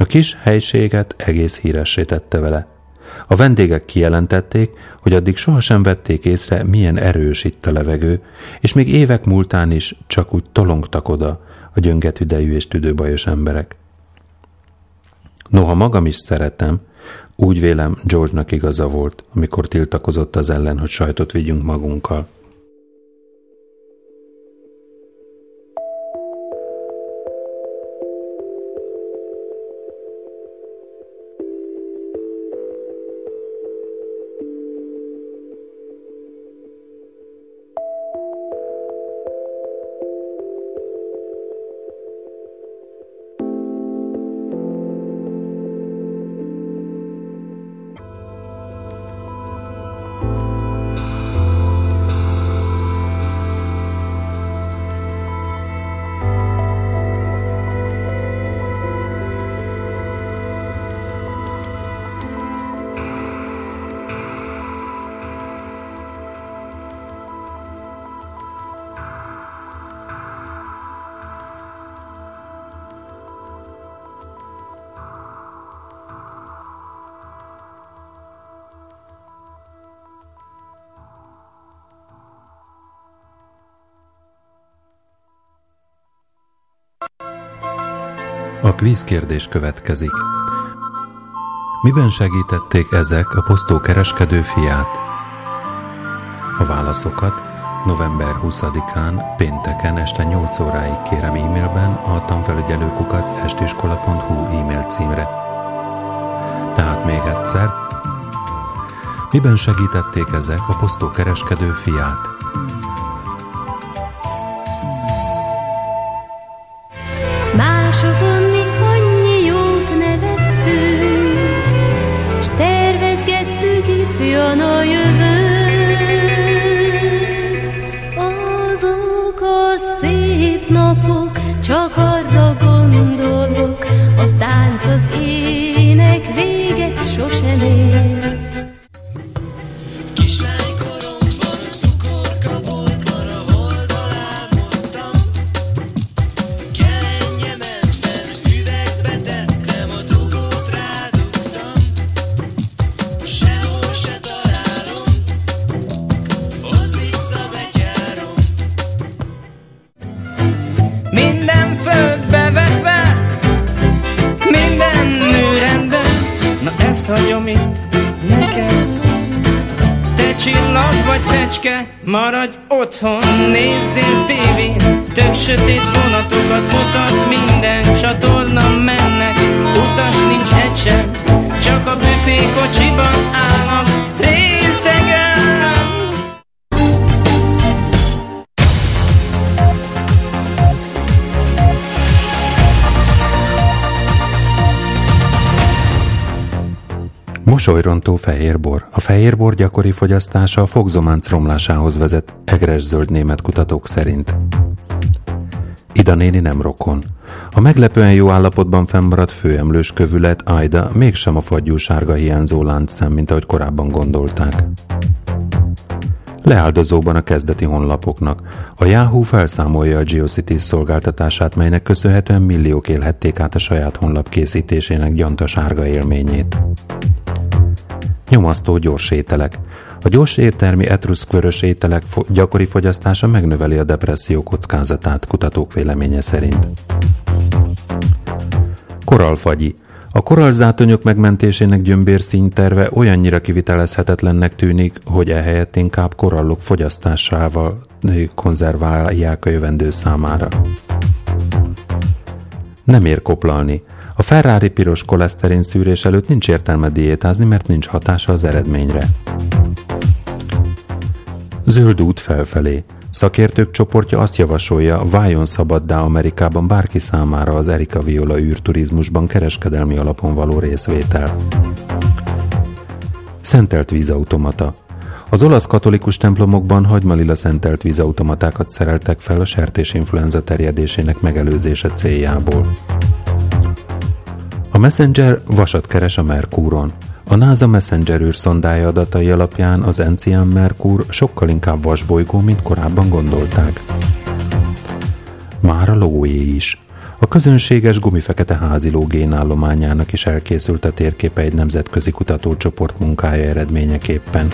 A kis helységet egész híressé tette vele. A vendégek kijelentették, hogy addig sohasem vették észre, milyen erős itt a levegő, és még évek múltán is csak úgy tolongtak oda, a gyöngetüdejű és tüdőbajos emberek. Noha magam is szeretem, úgy vélem George-nak igaza volt, amikor tiltakozott az ellen, hogy sajtot vigyünk magunkkal. A kvízkérdés következik. Miben segítették ezek a posztókereskedő fiát? A válaszokat november 20-án, pénteken este 8 óráig kérem e-mailben a tanfelügyelőkukac estiskola.hu e-mail címre. Tehát még egyszer, miben segítették ezek a posztókereskedő fiát? Mosolyrontó fehérbor. A fehérbor gyakori fogyasztása a fogzománc romlásához vezet, egres zöld német kutatók szerint. Ida néni nem rokon. A meglepően jó állapotban fennmaradt főemlős kövület Aida mégsem a fagyú hiányzó láncszem, mint ahogy korábban gondolták. Leáldozóban a kezdeti honlapoknak. A Yahoo felszámolja a GeoCities szolgáltatását, melynek köszönhetően milliók élhették át a saját honlap készítésének gyanta sárga élményét. Nyomasztó gyors ételek. A gyors értelmi etruszkvörös ételek gyakori fogyasztása megnöveli a depresszió kockázatát, kutatók véleménye szerint. Koralfagyi. A koralzátonyok megmentésének gyömbérszínterve olyannyira kivitelezhetetlennek tűnik, hogy ehelyett inkább korallok fogyasztásával konzerválják a jövendő számára. Nem ér koplalni. A Ferrari piros koleszterin szűrés előtt nincs értelme diétázni, mert nincs hatása az eredményre. Zöld út felfelé. Szakértők csoportja azt javasolja, váljon szabaddá Amerikában bárki számára az Erika Viola űrturizmusban kereskedelmi alapon való részvétel. Szentelt vízautomata. Az olasz katolikus templomokban hagymalila szentelt vízautomatákat szereltek fel a sertésinfluenza terjedésének megelőzése céljából. Messenger vasat keres a Merkúron. A NASA Messenger űrszondája adatai alapján az Encián Merkur sokkal inkább vasbolygó, mint korábban gondolták. Már a logójé is. A közönséges gumifekete háziló génállományának is elkészült a térképe egy nemzetközi kutatócsoport munkája eredményeképpen.